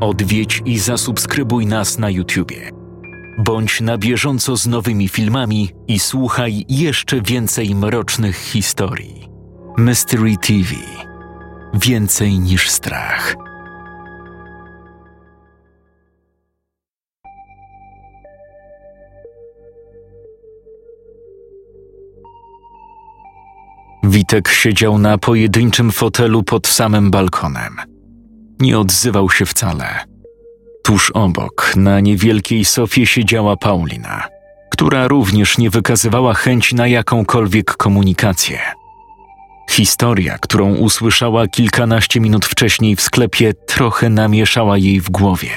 Odwiedź i zasubskrybuj nas na YouTubie. Bądź na bieżąco z nowymi filmami i słuchaj jeszcze więcej mrocznych historii. Mystery TV. Więcej niż strach. Witek siedział na pojedynczym fotelu pod samym balkonem. Nie odzywał się wcale. Tuż obok, na niewielkiej sofie siedziała Paulina, która również nie wykazywała chęci na jakąkolwiek komunikację. Historia, którą usłyszała kilkanaście minut wcześniej w sklepie, trochę namieszała jej w głowie.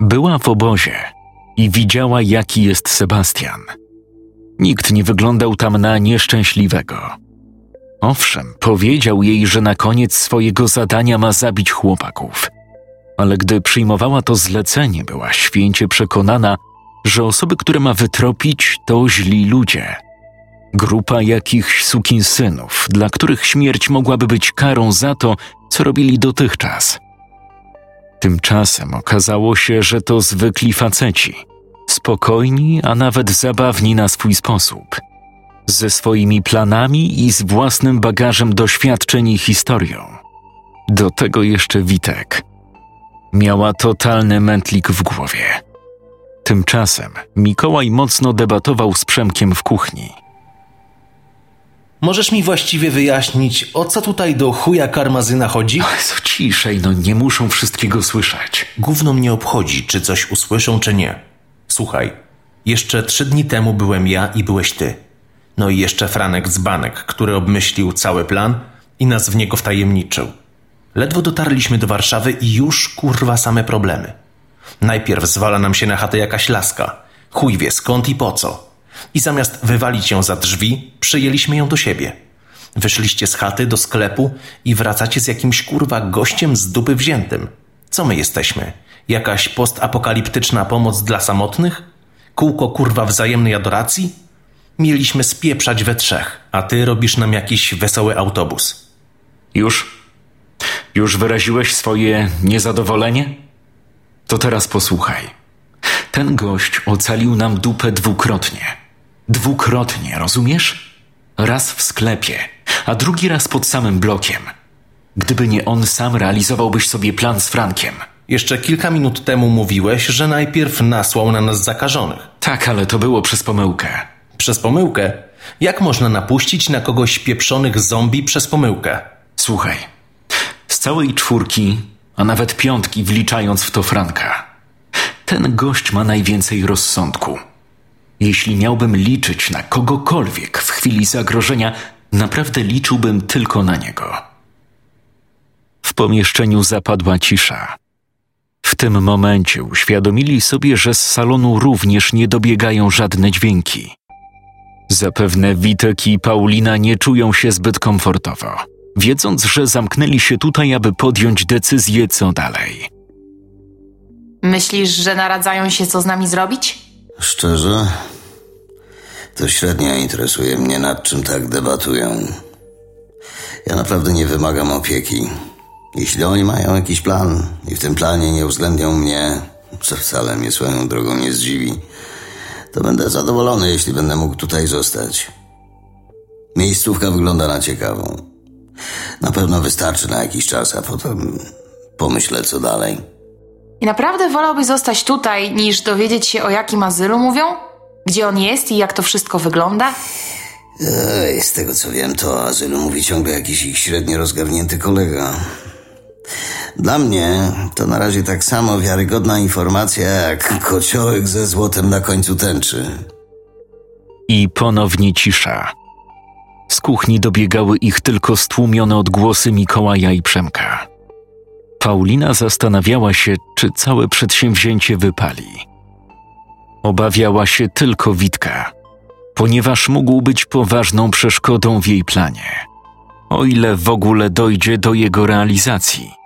Była w obozie i widziała, jaki jest Sebastian. Nikt nie wyglądał tam na nieszczęśliwego. Owszem, powiedział jej, że na koniec swojego zadania ma zabić chłopaków, ale gdy przyjmowała to zlecenie, była święcie przekonana, że osoby, które ma wytropić, to źli ludzie. Grupa jakichś sukinsynów, dla których śmierć mogłaby być karą za to, co robili dotychczas. Tymczasem okazało się, że to zwykli faceci, spokojni, a nawet zabawni na swój sposób – ze swoimi planami i z własnym bagażem doświadczeń i historią. Do tego jeszcze Witek. Miała totalny mętlik w głowie. Tymczasem Mikołaj mocno debatował z Przemkiem w kuchni. Możesz mi właściwie wyjaśnić, o co tutaj do chuja karmazyna chodzi? Co ciszej, no nie muszą wszystkiego słyszeć. Gówno mnie obchodzi, czy coś usłyszą, czy nie. Słuchaj, jeszcze trzy dni temu byłem ja i byłeś ty. No i jeszcze Franek z Banek, który obmyślił cały plan i nas w niego wtajemniczył. Ledwo dotarliśmy do Warszawy i już kurwa same problemy. Najpierw zwala nam się na chatę jakaś laska. Chuj wie skąd i po co. I zamiast wywalić ją za drzwi, przyjęliśmy ją do siebie. Wyszliście z chaty do sklepu i wracacie z jakimś kurwa gościem z dupy wziętym. Co my jesteśmy? Jakaś postapokaliptyczna pomoc dla samotnych? Kółko kurwa wzajemnej adoracji? Mieliśmy spieprzać we trzech, a ty robisz nam jakiś wesoły autobus. Już? Już wyraziłeś swoje niezadowolenie? To teraz posłuchaj. Ten gość ocalił nam dupę dwukrotnie. Dwukrotnie, rozumiesz? Raz w sklepie, a drugi raz pod samym blokiem. Gdyby nie on sam, realizowałbyś sobie plan z Frankiem. Jeszcze kilka minut temu mówiłeś, że najpierw nasłał na nas zakażonych. Tak, ale to było przez pomyłkę. Przez pomyłkę? Jak można napuścić na kogoś pieprzonych zombie przez pomyłkę? Słuchaj, z całej czwórki, a nawet piątki wliczając w to Franka, ten gość ma najwięcej rozsądku. Jeśli miałbym liczyć na kogokolwiek w chwili zagrożenia, naprawdę liczyłbym tylko na niego. W pomieszczeniu zapadła cisza. W tym momencie uświadomili sobie, że z salonu również nie dobiegają żadne dźwięki. Zapewne Witek i Paulina nie czują się zbyt komfortowo, wiedząc, że zamknęli się tutaj, aby podjąć decyzję, co dalej. Myślisz, że naradzają się, co z nami zrobić? Szczerze, to średnio interesuje mnie, nad czym tak debatują. Ja naprawdę nie wymagam opieki. Jeśli oni mają jakiś plan i w tym planie nie uwzględnią mnie, co wcale mnie swoją drogą nie zdziwi, to będę zadowolony, jeśli będę mógł tutaj zostać. Miejscówka wygląda na ciekawą. Na pewno wystarczy na jakiś czas, a potem pomyślę, co dalej. I naprawdę wolałbyś zostać tutaj, niż dowiedzieć się, o jakim azylu mówią? Gdzie on jest i jak to wszystko wygląda? Ej, z tego co wiem, to o azylu mówi ciągle jakiś ich średnio rozgarnięty kolega. Dla mnie to na razie tak samo wiarygodna informacja jak kociołek ze złotem na końcu tęczy. I ponownie cisza. Z kuchni dobiegały ich tylko stłumione odgłosy Mikołaja i Przemka. Paulina zastanawiała się, czy całe przedsięwzięcie wypali. Obawiała się tylko Witka, ponieważ mógł być poważną przeszkodą w jej planie, o ile w ogóle dojdzie do jego realizacji.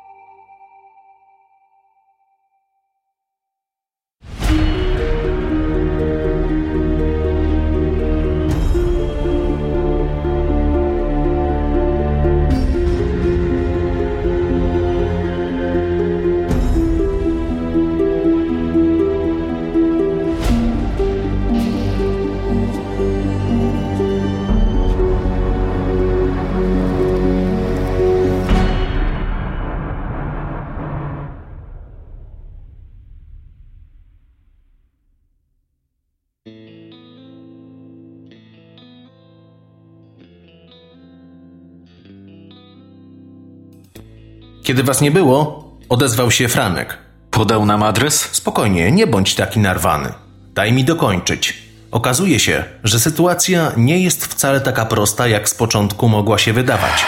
Kiedy was nie było, odezwał się Franek. Podał nam adres? Spokojnie, nie bądź taki narwany. Daj mi dokończyć. Okazuje się, że sytuacja nie jest wcale taka prosta, jak z początku mogła się wydawać.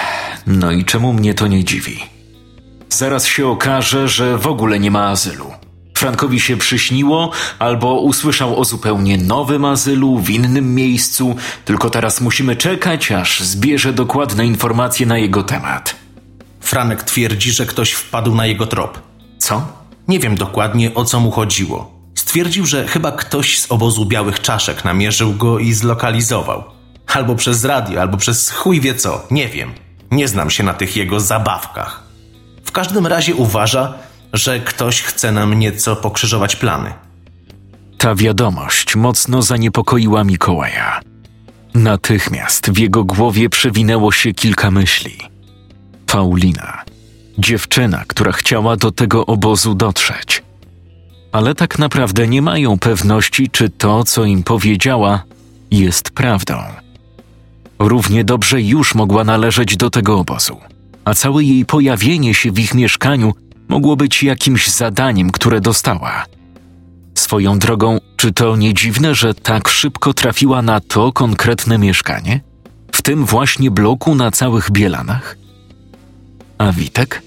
No i czemu mnie to nie dziwi? Zaraz się okaże, że w ogóle nie ma azylu. Frankowi się przyśniło, albo usłyszał o zupełnie nowym azylu w innym miejscu, tylko teraz musimy czekać, aż zbierze dokładne informacje na jego temat. Franek twierdzi, że ktoś wpadł na jego trop. Co? Nie wiem dokładnie o co mu chodziło. Stwierdził, że chyba ktoś z obozu białych czaszek namierzył go i zlokalizował. Albo przez radio, albo przez chuj wie co, nie wiem. Nie znam się na tych jego zabawkach. W każdym razie uważa, że ktoś chce nam nieco pokrzyżować plany. Ta wiadomość mocno zaniepokoiła Mikołaja. Natychmiast w jego głowie przewinęło się kilka myśli. Paulina, dziewczyna, która chciała do tego obozu dotrzeć. Ale tak naprawdę nie mają pewności, czy to, co im powiedziała, jest prawdą. Równie dobrze już mogła należeć do tego obozu, a całe jej pojawienie się w ich mieszkaniu mogło być jakimś zadaniem, które dostała. Swoją drogą, czy to nie dziwne, że tak szybko trafiła na to konkretne mieszkanie? W tym właśnie bloku na całych Bielanach? A Witek?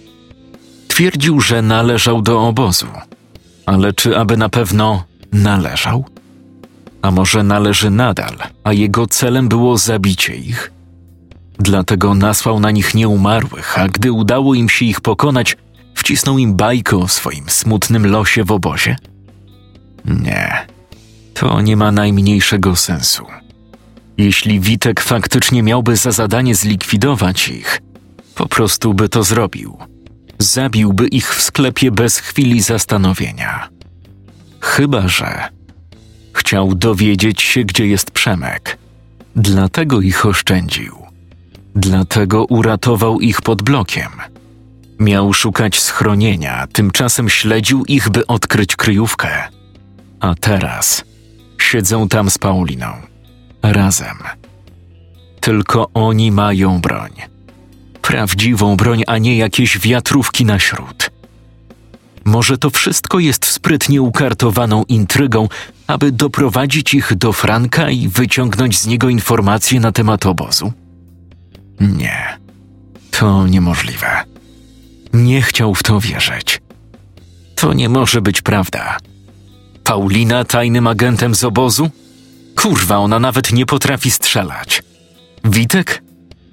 Twierdził, że należał do obozu. Ale czy aby na pewno należał? A może należy nadal, a jego celem było zabicie ich? Dlatego nasłał na nich nieumarłych, a gdy udało im się ich pokonać, wcisnął im bajkę o swoim smutnym losie w obozie? Nie, to nie ma najmniejszego sensu. Jeśli Witek faktycznie miałby za zadanie zlikwidować ich, po prostu by to zrobił. Zabiłby ich w sklepie bez chwili zastanowienia. Chyba, że chciał dowiedzieć się, gdzie jest Przemek. Dlatego ich oszczędził. Dlatego uratował ich pod blokiem. Miał szukać schronienia, tymczasem śledził ich, by odkryć kryjówkę. A teraz siedzą tam z Pauliną. Razem. Tylko oni mają broń. Prawdziwą broń, a nie jakieś wiatrówki na śród. Może to wszystko jest sprytnie ukartowaną intrygą, aby doprowadzić ich do Franka i wyciągnąć z niego informacje na temat obozu? Nie, to niemożliwe. Nie chciał w to wierzyć. To nie może być prawda. Paulina tajnym agentem z obozu? Kurwa, ona nawet nie potrafi strzelać. Witek?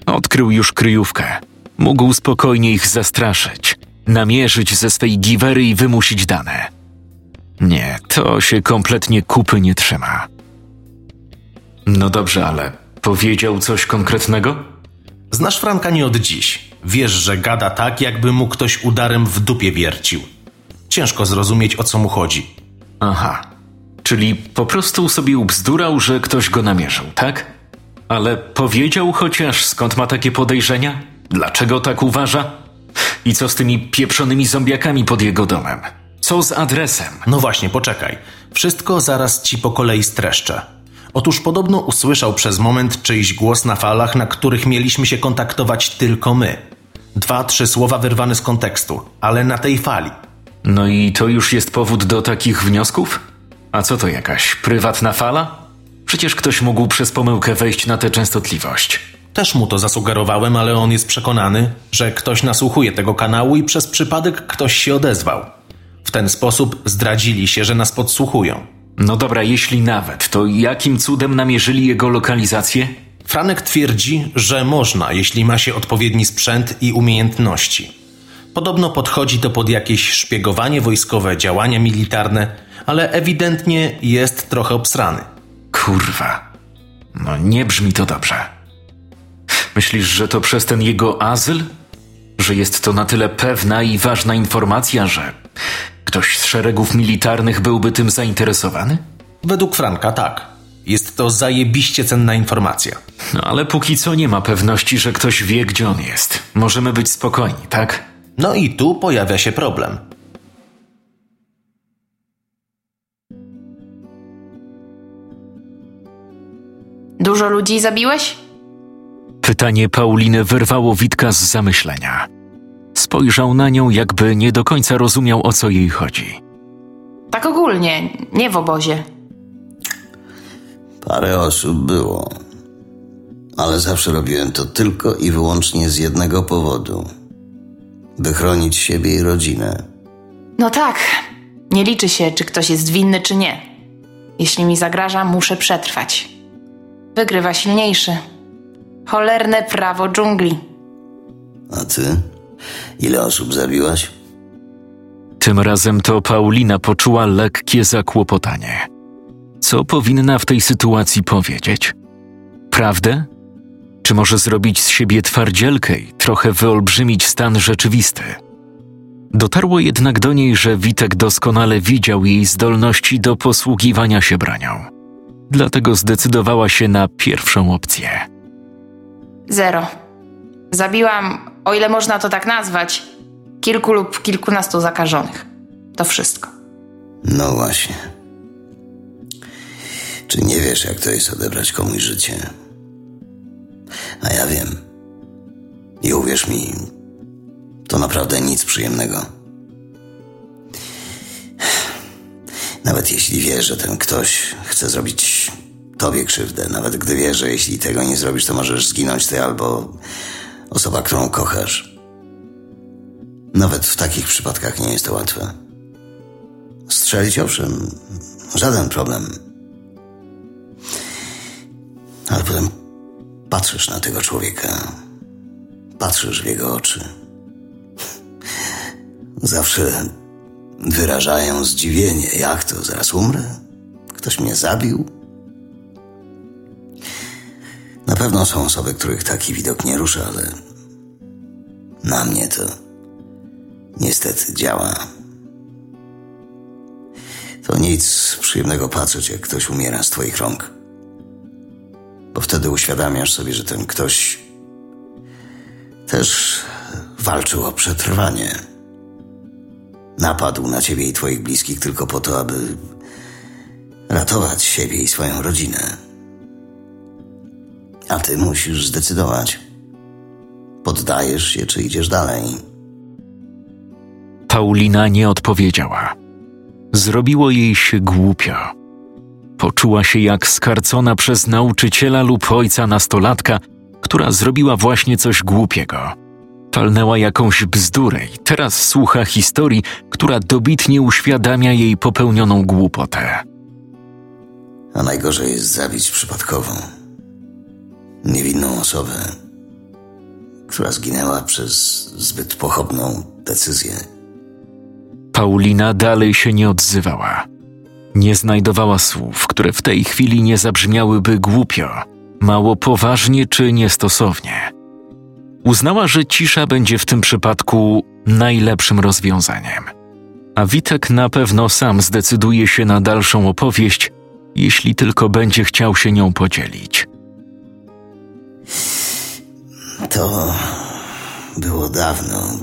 Odkrył już kryjówkę. Mógł spokojnie ich zastraszyć, namierzyć ze swej giwery i wymusić dane. Nie, to się kompletnie kupy nie trzyma. No dobrze, ale powiedział coś konkretnego? Znasz Franka nie od dziś. Wiesz, że gada tak, jakby mu ktoś udarem w dupie wiercił. Ciężko zrozumieć, o co mu chodzi. Aha, czyli po prostu sobie ubzdurał, że ktoś go namierzył, tak? Ale powiedział chociaż skąd ma takie podejrzenia? Dlaczego tak uważa? I co z tymi pieprzonymi zombiakami pod jego domem? Co z adresem? No właśnie, poczekaj. Wszystko zaraz ci po kolei streszczę. Otóż podobno usłyszał przez moment czyjś głos na falach, na których mieliśmy się kontaktować tylko my. Dwa, trzy słowa wyrwane z kontekstu, ale na tej fali. No i to już jest powód do takich wniosków? A co to jakaś prywatna fala? Przecież ktoś mógł przez pomyłkę wejść na tę częstotliwość. Też mu to zasugerowałem, ale on jest przekonany, że ktoś nasłuchuje tego kanału i przez przypadek ktoś się odezwał. W ten sposób zdradzili się, że nas podsłuchują. No dobra, jeśli nawet, to jakim cudem namierzyli jego lokalizację? Franek twierdzi, że można, jeśli ma się odpowiedni sprzęt i umiejętności. Podobno podchodzi to pod jakieś szpiegowanie wojskowe, działania militarne, ale ewidentnie jest trochę obsrany. Kurwa. No nie brzmi to dobrze. Myślisz, że to przez ten jego azyl? Że jest to na tyle pewna i ważna informacja, że ktoś z szeregów militarnych byłby tym zainteresowany? Według Franka tak. Jest to zajebiście cenna informacja. No ale póki co nie ma pewności, że ktoś wie, gdzie on jest. Możemy być spokojni, tak? No i tu pojawia się problem. Dużo ludzi zabiłeś? Pytanie Pauliny wyrwało Witka z zamyślenia. Spojrzał na nią, jakby nie do końca rozumiał, o co jej chodzi. Tak ogólnie, nie w obozie. Parę osób było. Ale zawsze robiłem to tylko i wyłącznie z jednego powodu. By chronić siebie i rodzinę. No tak, nie liczy się, czy ktoś jest winny, czy nie. Jeśli mi zagraża, muszę przetrwać. Wygrywa silniejszy. Cholerne prawo dżungli. A ty? Ile osób zabiłaś? Tym razem to Paulina poczuła lekkie zakłopotanie. Co powinna w tej sytuacji powiedzieć? Prawdę? Czy może zrobić z siebie twardzielkę i trochę wyolbrzymić stan rzeczywisty? Dotarło jednak do niej, że Witek doskonale widział jej zdolności do posługiwania się bronią. Dlatego zdecydowała się na pierwszą opcję. Zero. Zabiłam, o ile można to tak nazwać, kilku lub kilkunastu zakażonych. To wszystko. No właśnie. Czy nie wiesz, jak to jest odebrać komuś życie? A ja wiem. I uwierz mi, to naprawdę nic przyjemnego. Nawet jeśli wiesz, że ten ktoś chce zrobić tobie krzywdę, nawet gdy wiesz, że jeśli tego nie zrobisz, to możesz zginąć ty albo osoba, którą kochasz. Nawet w takich przypadkach nie jest to łatwe. Strzelić owszem, żaden problem. Ale potem patrzysz na tego człowieka, patrzysz w jego oczy. Zawsze wyrażają zdziwienie. Jak to? Zaraz umrę? Ktoś mnie zabił? Na pewno są osoby, których taki widok nie rusza, ale na mnie to niestety działa. To nic przyjemnego patrzeć, jak ktoś umiera z twoich rąk. Bo wtedy uświadamiasz sobie, że ten ktoś też walczył o przetrwanie. Napadł na ciebie i twoich bliskich tylko po to, aby ratować siebie i swoją rodzinę. A ty musisz zdecydować. Poddajesz się, czy idziesz dalej. Paulina nie odpowiedziała. Zrobiło jej się głupio. Poczuła się jak skarcona przez nauczyciela lub ojca nastolatka, która zrobiła właśnie coś głupiego. Talnęła jakąś bzdurę i teraz słucha historii, która dobitnie uświadamia jej popełnioną głupotę. A najgorzej jest zabić przypadkową, niewinną osobę, która zginęła przez zbyt pochopną decyzję. Paulina dalej się nie odzywała. Nie znajdowała słów, które w tej chwili nie zabrzmiałyby głupio, mało poważnie czy niestosownie. Uznała, że cisza będzie w tym przypadku najlepszym rozwiązaniem. A Witek na pewno sam zdecyduje się na dalszą opowieść, jeśli tylko będzie chciał się nią podzielić. To było dawno,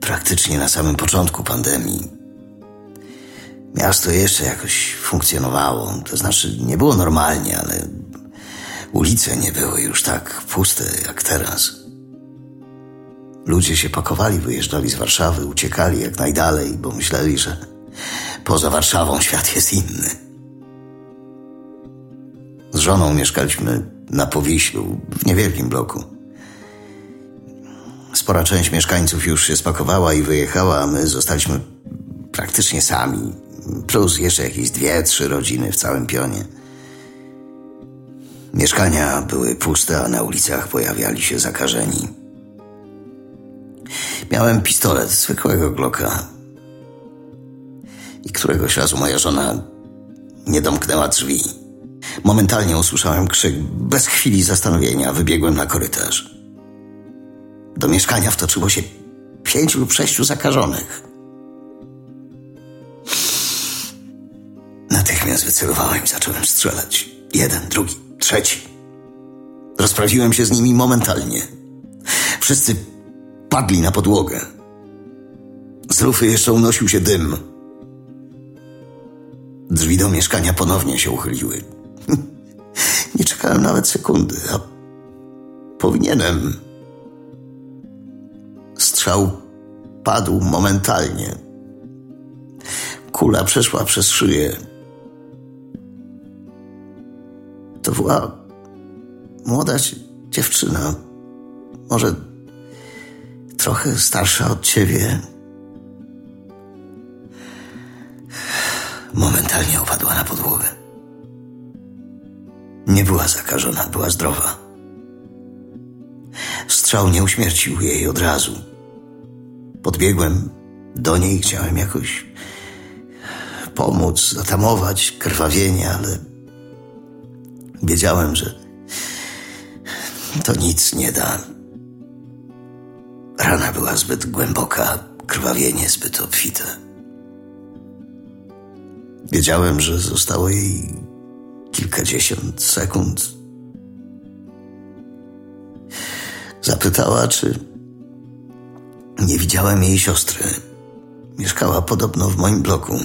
praktycznie na samym początku pandemii. Miasto jeszcze jakoś funkcjonowało, to znaczy nie było normalnie, ale ulice nie były już tak puste jak teraz. Ludzie się pakowali, wyjeżdżali z Warszawy, uciekali jak najdalej, bo myśleli, że poza Warszawą świat jest inny. Z żoną mieszkaliśmy na Powiślu, w niewielkim bloku. Spora część mieszkańców już się spakowała i wyjechała, a my zostaliśmy praktycznie sami. Plus jeszcze jakieś dwie, trzy rodziny w całym pionie. Mieszkania były puste, a na ulicach pojawiali się zakażeni. Miałem pistolet zwykłego Glocka. I któregoś razu moja żona nie domknęła drzwi. Momentalnie usłyszałem krzyk. Bez chwili zastanowienia wybiegłem na korytarz. Do mieszkania wtoczyło się pięciu lub sześciu zakażonych. Natychmiast wycelowałem i zacząłem strzelać. Jeden, drugi, trzeci. Rozprawiłem się z nimi momentalnie. Wszyscy padli na podłogę. Z rufy jeszcze unosił się dym. Drzwi do mieszkania ponownie się uchyliły. Nie czekałem nawet sekundy, a powinienem. Strzał padł momentalnie. Kula przeszła przez szyję. To była młoda dziewczyna, może trochę starsza od ciebie. Momentalnie opadła na podłogę. Nie była zakażona, była zdrowa. Strzał nie uśmiercił jej od razu. Podbiegłem do niej, chciałem jakoś pomóc, zatamować krwawienie, ale wiedziałem, że to nic nie da. Rana była zbyt głęboka, krwawienie zbyt obfite. Wiedziałem, że zostało jej kilkadziesiąt sekund. Zapytała, czy nie widziałem jej siostry. Mieszkała podobno w moim bloku.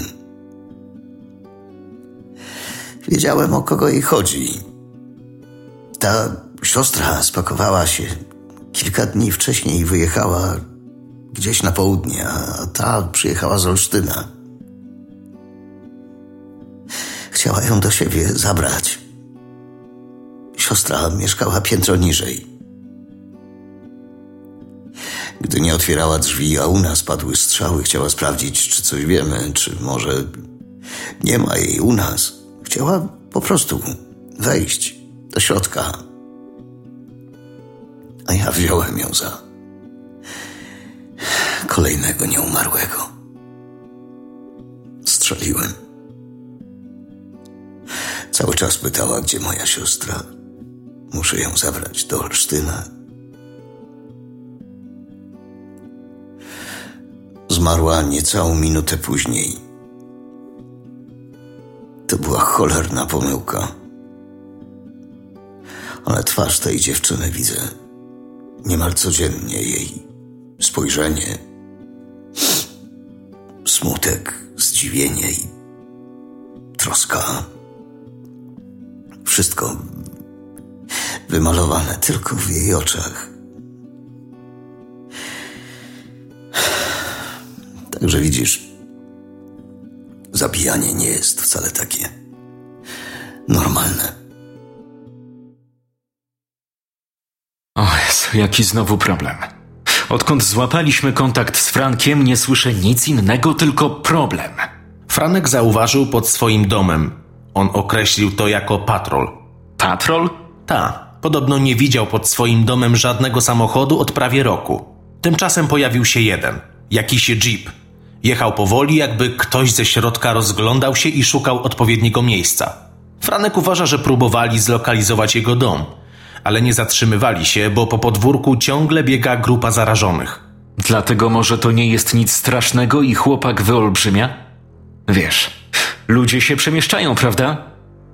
Wiedziałem, o kogo jej chodzi. Ta siostra spakowała się kilka dni wcześniej wyjechała gdzieś na południe, a ta przyjechała z Olsztyna. Chciała ją do siebie zabrać. Siostra mieszkała piętro niżej. Gdy nie otwierała drzwi, a u nas padły strzały, chciała sprawdzić, czy coś wiemy, czy może nie ma jej u nas. Chciała po prostu wejść do środka. A ja wziąłem ją za kolejnego nieumarłego. Strzeliłem. Cały czas pytała, gdzie moja siostra. Muszę ją zabrać do Olsztyna. Zmarła niecałą minutę później. To była cholerna pomyłka. Ale twarz tej dziewczyny widzę niemal codziennie. Jej spojrzenie, smutek, zdziwienie i troska. Wszystko wymalowane tylko w jej oczach. Także widzisz, zabijanie nie jest wcale takie normalne. Jaki znowu problem. Odkąd złapaliśmy kontakt z Frankiem, nie słyszę nic innego, tylko problem. Franek zauważył pod swoim domem. On określił to jako patrol. Patrol? Ta, podobno nie widział pod swoim domem żadnego samochodu od prawie roku. Tymczasem pojawił się jeden, jakiś jeep. Jechał powoli, jakby ktoś ze środka rozglądał się i szukał odpowiedniego miejsca. Franek uważa, że próbowali zlokalizować jego dom, ale nie zatrzymywali się, bo po podwórku ciągle biega grupa zarażonych. Dlatego może to nie jest nic strasznego i chłopak wyolbrzymia? Wiesz, ludzie się przemieszczają, prawda?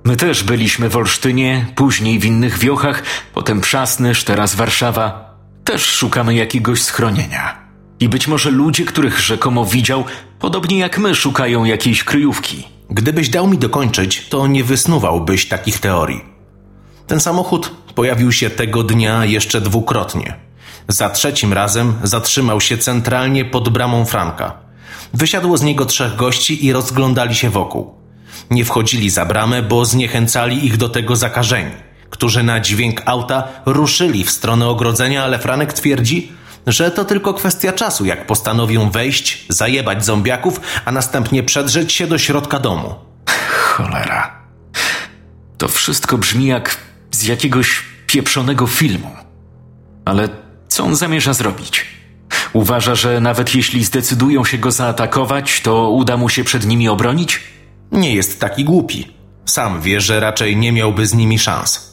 My też byliśmy w Olsztynie, później w innych wiochach, potem Przasnysz, teraz Warszawa. Też szukamy jakiegoś schronienia. I być może ludzie, których rzekomo widział, podobnie jak my, szukają jakiejś kryjówki. Gdybyś dał mi dokończyć, to nie wysnuwałbyś takich teorii. Ten samochód pojawił się tego dnia jeszcze dwukrotnie. Za trzecim razem zatrzymał się centralnie pod bramą Franka. Wysiadło z niego trzech gości i rozglądali się wokół. Nie wchodzili za bramę, bo zniechęcali ich do tego zakażeni, którzy na dźwięk auta ruszyli w stronę ogrodzenia, ale Franek twierdzi, że to tylko kwestia czasu, jak postanowią wejść, zajebać zombiaków, a następnie przedrzeć się do środka domu. Cholera. To wszystko brzmi jak z jakiegoś pieprzonego filmu. Ale co on zamierza zrobić? Uważa, że nawet jeśli zdecydują się go zaatakować, to uda mu się przed nimi obronić? Nie jest taki głupi. Sam wie, że raczej nie miałby z nimi szans.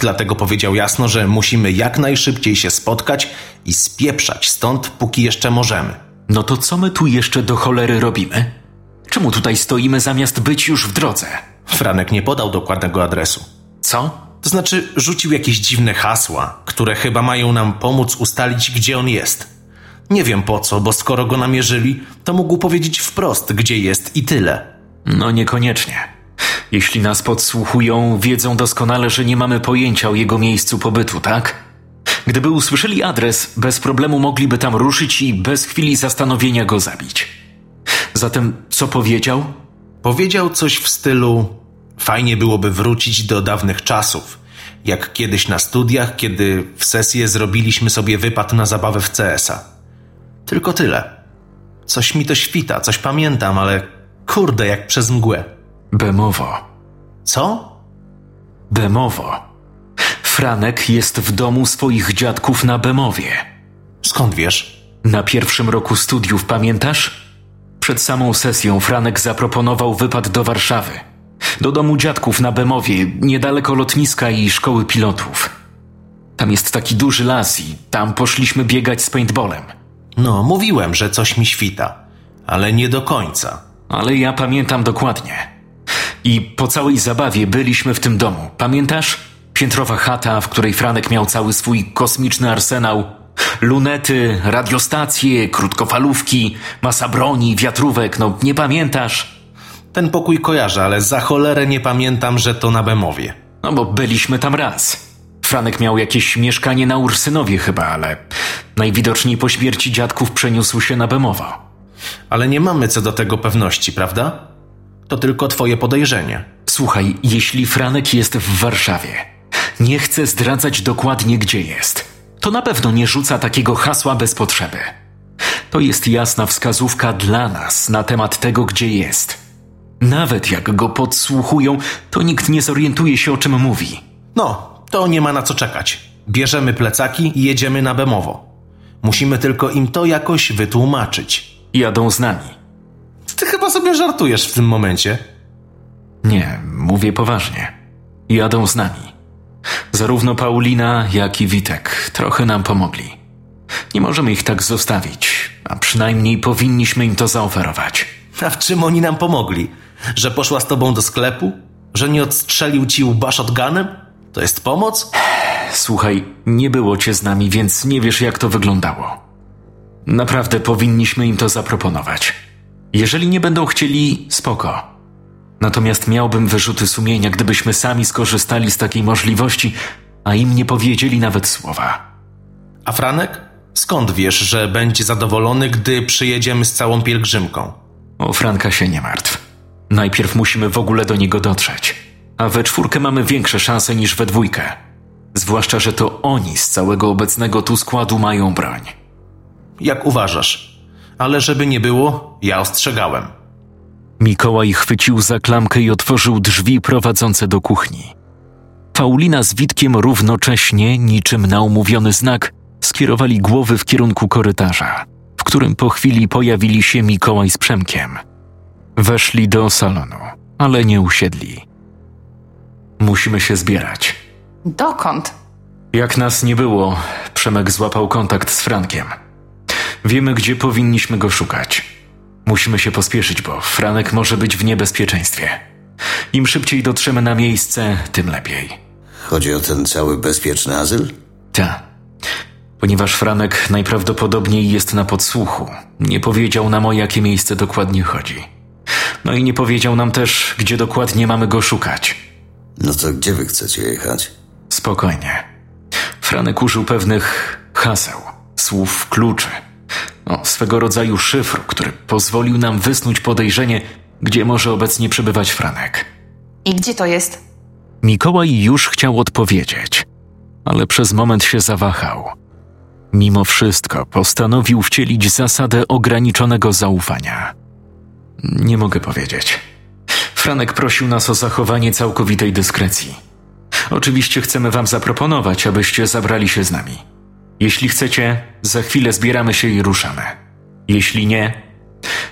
Dlatego powiedział jasno, że musimy jak najszybciej się spotkać i spieprzać stąd, póki jeszcze możemy. No to co my tu jeszcze do cholery robimy? Czemu tutaj stoimy zamiast być już w drodze? Franek nie podał dokładnego adresu. Co? To znaczy, rzucił jakieś dziwne hasła, które chyba mają nam pomóc ustalić, gdzie on jest. Nie wiem po co, bo skoro go namierzyli, to mógł powiedzieć wprost, gdzie jest i tyle. No niekoniecznie. Jeśli nas podsłuchują, wiedzą doskonale, że nie mamy pojęcia o jego miejscu pobytu, tak? Gdyby usłyszeli adres, bez problemu mogliby tam ruszyć i bez chwili zastanowienia go zabić. Zatem co powiedział? Powiedział coś w stylu: Fajnie byłoby wrócić do dawnych czasów, jak kiedyś na studiach, kiedy w sesję zrobiliśmy sobie wypad na zabawę w CS-a. Tylko tyle. Coś mi to świta, coś pamiętam, ale kurde, jak przez mgłę. Bemowo. Co? Bemowo. Franek jest w domu swoich dziadków na Bemowie. Skąd wiesz? Na pierwszym roku studiów, pamiętasz? Przed samą sesją Franek zaproponował wypad do Warszawy. Do domu dziadków na Bemowie, niedaleko lotniska i szkoły pilotów. Tam jest taki duży las i tam poszliśmy biegać z paintballem. No, mówiłem, że coś mi świta, ale nie do końca. Ale ja pamiętam dokładnie. I po całej zabawie byliśmy w tym domu. Pamiętasz? Piętrowa chata, w której Franek miał cały swój kosmiczny arsenał. Lunety, radiostacje, krótkofalówki, masa broni, wiatrówek, no nie pamiętasz? Ten pokój kojarzę, ale za cholerę nie pamiętam, że to na Bemowie. No bo byliśmy tam raz. Franek miał jakieś mieszkanie na Ursynowie chyba, ale najwidoczniej po śmierci dziadków przeniósł się na Bemowo. Ale nie mamy co do tego pewności, prawda? To tylko twoje podejrzenie. Słuchaj, jeśli Franek jest w Warszawie, nie chce zdradzać dokładnie gdzie jest, to na pewno nie rzuca takiego hasła bez potrzeby. To jest jasna wskazówka dla nas na temat tego, gdzie jest. Nawet jak go podsłuchują, to nikt nie zorientuje się o czym mówi. No, to nie ma na co czekać. Bierzemy plecaki i jedziemy na Bemowo. Musimy tylko im to jakoś wytłumaczyć. Jadą z nami. Ty chyba sobie żartujesz w tym momencie. Nie, mówię poważnie. Jadą z nami. Zarówno Paulina, jak i Witek trochę nam pomogli. Nie możemy ich tak zostawić, a przynajmniej powinniśmy im to zaoferować. A w czym oni nam pomogli? Że poszła z tobą do sklepu? Że nie odstrzelił ci łba shotgunem? To jest pomoc? Słuchaj, nie było cię z nami, więc nie wiesz, jak to wyglądało. Naprawdę powinniśmy im to zaproponować. Jeżeli nie będą chcieli, spoko. Natomiast miałbym wyrzuty sumienia, gdybyśmy sami skorzystali z takiej możliwości, a im nie powiedzieli nawet słowa. A Franek? Skąd wiesz, że będzie zadowolony, gdy przyjedziemy z całą pielgrzymką? O Franka się nie martw. Najpierw musimy w ogóle do niego dotrzeć. A we czwórkę mamy większe szanse niż we dwójkę. Zwłaszcza, że to oni z całego obecnego tu składu mają broń. Jak uważasz? Ale żeby nie było, ja ostrzegałem. Mikołaj chwycił za klamkę i otworzył drzwi prowadzące do kuchni. Paulina z Witkiem równocześnie, niczym na umówiony znak, skierowali głowy w kierunku korytarza, którym po chwili pojawili się Mikołaj z Przemkiem. Weszli do salonu, ale nie usiedli. Musimy się zbierać. Dokąd? Jak nas nie było, Przemek złapał kontakt z Frankiem. Wiemy, gdzie powinniśmy go szukać. Musimy się pospieszyć, bo Franek może być w niebezpieczeństwie. Im szybciej dotrzemy na miejsce, tym lepiej. Chodzi o ten cały bezpieczny azyl? Ta. Ponieważ Franek najprawdopodobniej jest na podsłuchu, nie powiedział nam o jakie miejsce dokładnie chodzi. No i nie powiedział nam też, gdzie dokładnie mamy go szukać. No to gdzie wy chcecie jechać? Spokojnie. Franek użył pewnych haseł, słów kluczy. No, swego rodzaju szyfru, który pozwolił nam wysnuć podejrzenie, gdzie może obecnie przebywać Franek. I gdzie to jest? Mikołaj już chciał odpowiedzieć, ale przez moment się zawahał. Mimo wszystko postanowił wcielić zasadę ograniczonego zaufania. Nie mogę powiedzieć. Franek prosił nas o zachowanie całkowitej dyskrecji. Oczywiście chcemy wam zaproponować, abyście zabrali się z nami. Jeśli chcecie, za chwilę zbieramy się i ruszamy. Jeśli nie,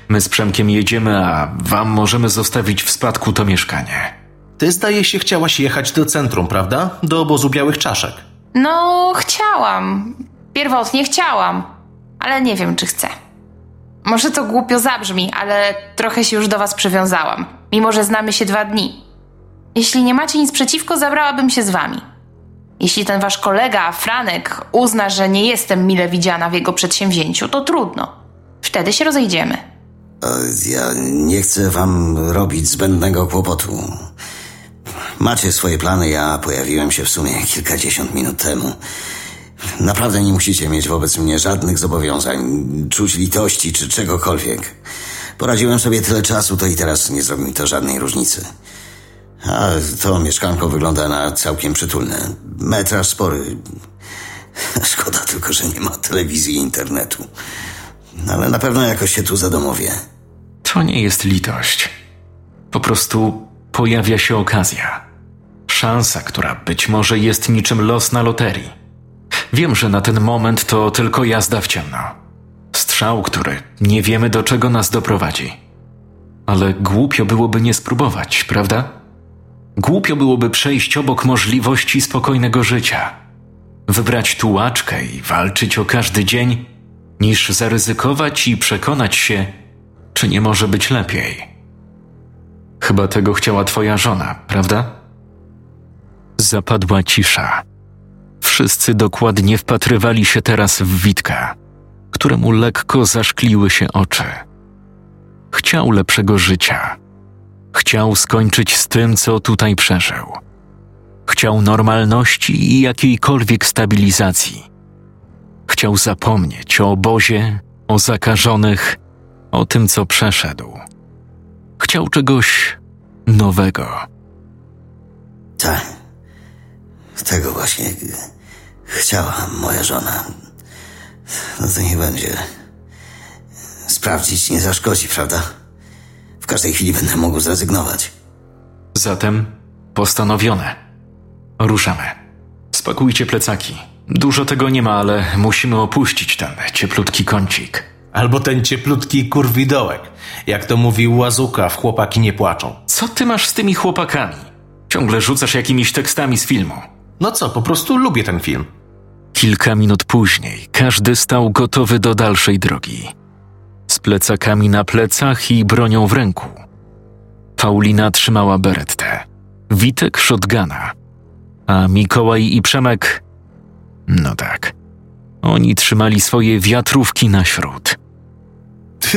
my z Przemkiem jedziemy, a wam możemy zostawić w spadku to mieszkanie. Ty zdaje się chciałaś jechać do centrum, prawda? Do obozu białych czaszek. No, chciałam. Pierwotnie chciałam, ale nie wiem, czy chcę. Może to głupio zabrzmi, ale trochę się już do was przywiązałam, mimo że znamy się dwa dni. Jeśli nie macie nic przeciwko, zabrałabym się z wami. Jeśli ten wasz kolega, Franek, uzna, że nie jestem mile widziana w jego przedsięwzięciu, to trudno. Wtedy się rozejdziemy. E, Ja nie chcę wam robić zbędnego kłopotu. Macie swoje plany, ja pojawiłem się w sumie kilkadziesiąt minut temu. Naprawdę nie musicie mieć wobec mnie żadnych zobowiązań, czuć litości czy czegokolwiek. Poradziłem sobie tyle czasu, to i teraz nie zrobi mi to żadnej różnicy. A to mieszkanko wygląda na całkiem przytulne. Metraż spory. Szkoda tylko, że nie ma telewizji i internetu. Ale na pewno jakoś się tu zadomowię. To nie jest litość. Po prostu pojawia się okazja. Szansa, która być może jest niczym los na loterii. Wiem, że na ten moment to tylko jazda w ciemno. Strzał, który nie wiemy do czego nas doprowadzi. Ale głupio byłoby nie spróbować, prawda? Głupio byłoby przejść obok możliwości spokojnego życia. Wybrać tułaczkę i walczyć o każdy dzień, niż zaryzykować i przekonać się, czy nie może być lepiej. Chyba tego chciała twoja żona, prawda? Zapadła cisza. Wszyscy dokładnie wpatrywali się teraz w Witka, któremu lekko zaszkliły się oczy. Chciał lepszego życia. Chciał skończyć z tym, co tutaj przeżył. Chciał normalności i jakiejkolwiek stabilizacji. Chciał zapomnieć o obozie, o zakażonych, o tym, co przeszedł. Chciał czegoś nowego. Tak. Tego właśnie chciała moja żona. No to niech będzie. Sprawdzić nie zaszkodzi, prawda? W każdej chwili będę mógł zrezygnować. Zatem postanowione. Ruszamy. Spakujcie plecaki. Dużo tego nie ma, ale musimy opuścić ten cieplutki kącik. Albo ten cieplutki kurwidołek. Jak to mówił Łazuka, w chłopaki nie płaczą. Co ty masz z tymi chłopakami? Ciągle rzucasz jakimiś tekstami z filmu. No co, po prostu lubię ten film. Kilka minut później każdy stał gotowy do dalszej drogi. Z plecakami na plecach i bronią w ręku. Paulina trzymała berettę, Witek shotguna, a Mikołaj i Przemek... No tak, oni trzymali swoje wiatrówki na śród.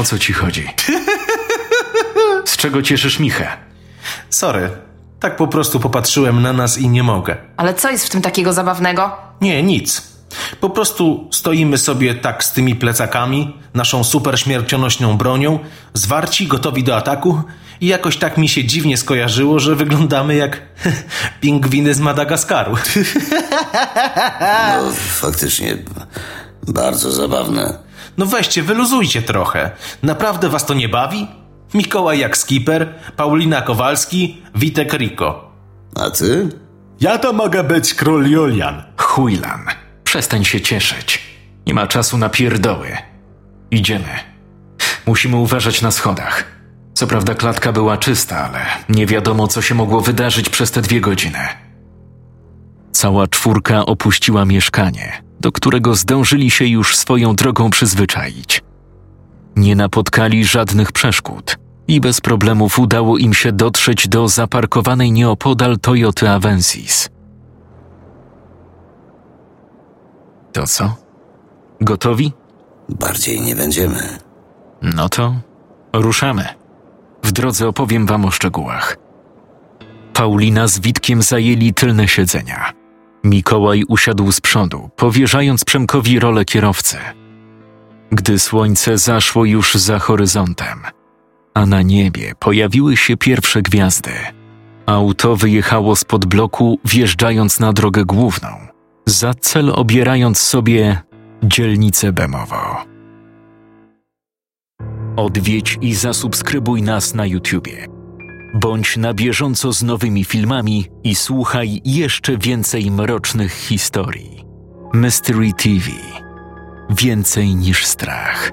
O co ci chodzi? Z czego cieszysz Michę? Sorry, tak po prostu popatrzyłem na nas i nie mogę. Ale co jest w tym takiego zabawnego? Nie, nic. Po prostu stoimy sobie tak z tymi plecakami, naszą super śmiercionośną bronią, zwarci, gotowi do ataku i jakoś tak mi się dziwnie skojarzyło, że wyglądamy jak pingwiny z Madagaskaru. No, faktycznie bardzo zabawne. No weźcie, wyluzujcie trochę. Naprawdę was to nie bawi? Mikołaj jak skipper, Paulina Kowalski, Witek Riko. A ty? Ja to mogę być król Julian. Chujlan, przestań się cieszyć. Nie ma czasu na pierdoły. Idziemy. Musimy uważać na schodach. Co prawda klatka była czysta, ale nie wiadomo, co się mogło wydarzyć przez te dwie godziny. Cała czwórka opuściła mieszkanie, do którego zdążyli się już swoją drogą przyzwyczaić. Nie napotkali żadnych przeszkód i bez problemów udało im się dotrzeć do zaparkowanej nieopodal Toyoty Avensis. To co? Gotowi? Bardziej nie będziemy. No to ruszamy. W drodze opowiem wam o szczegółach. Paulina z Witkiem zajęli tylne siedzenia. Mikołaj usiadł z przodu, powierzając Przemkowi rolę kierowcy. Gdy słońce zaszło już za horyzontem, a na niebie pojawiły się pierwsze gwiazdy, auto wyjechało spod bloku, wjeżdżając na drogę główną, za cel obierając sobie dzielnicę Bemowo. Odwiedź i zasubskrybuj nas na YouTubie. Bądź na bieżąco z nowymi filmami i słuchaj jeszcze więcej mrocznych historii. Mystery TV. Więcej niż strach.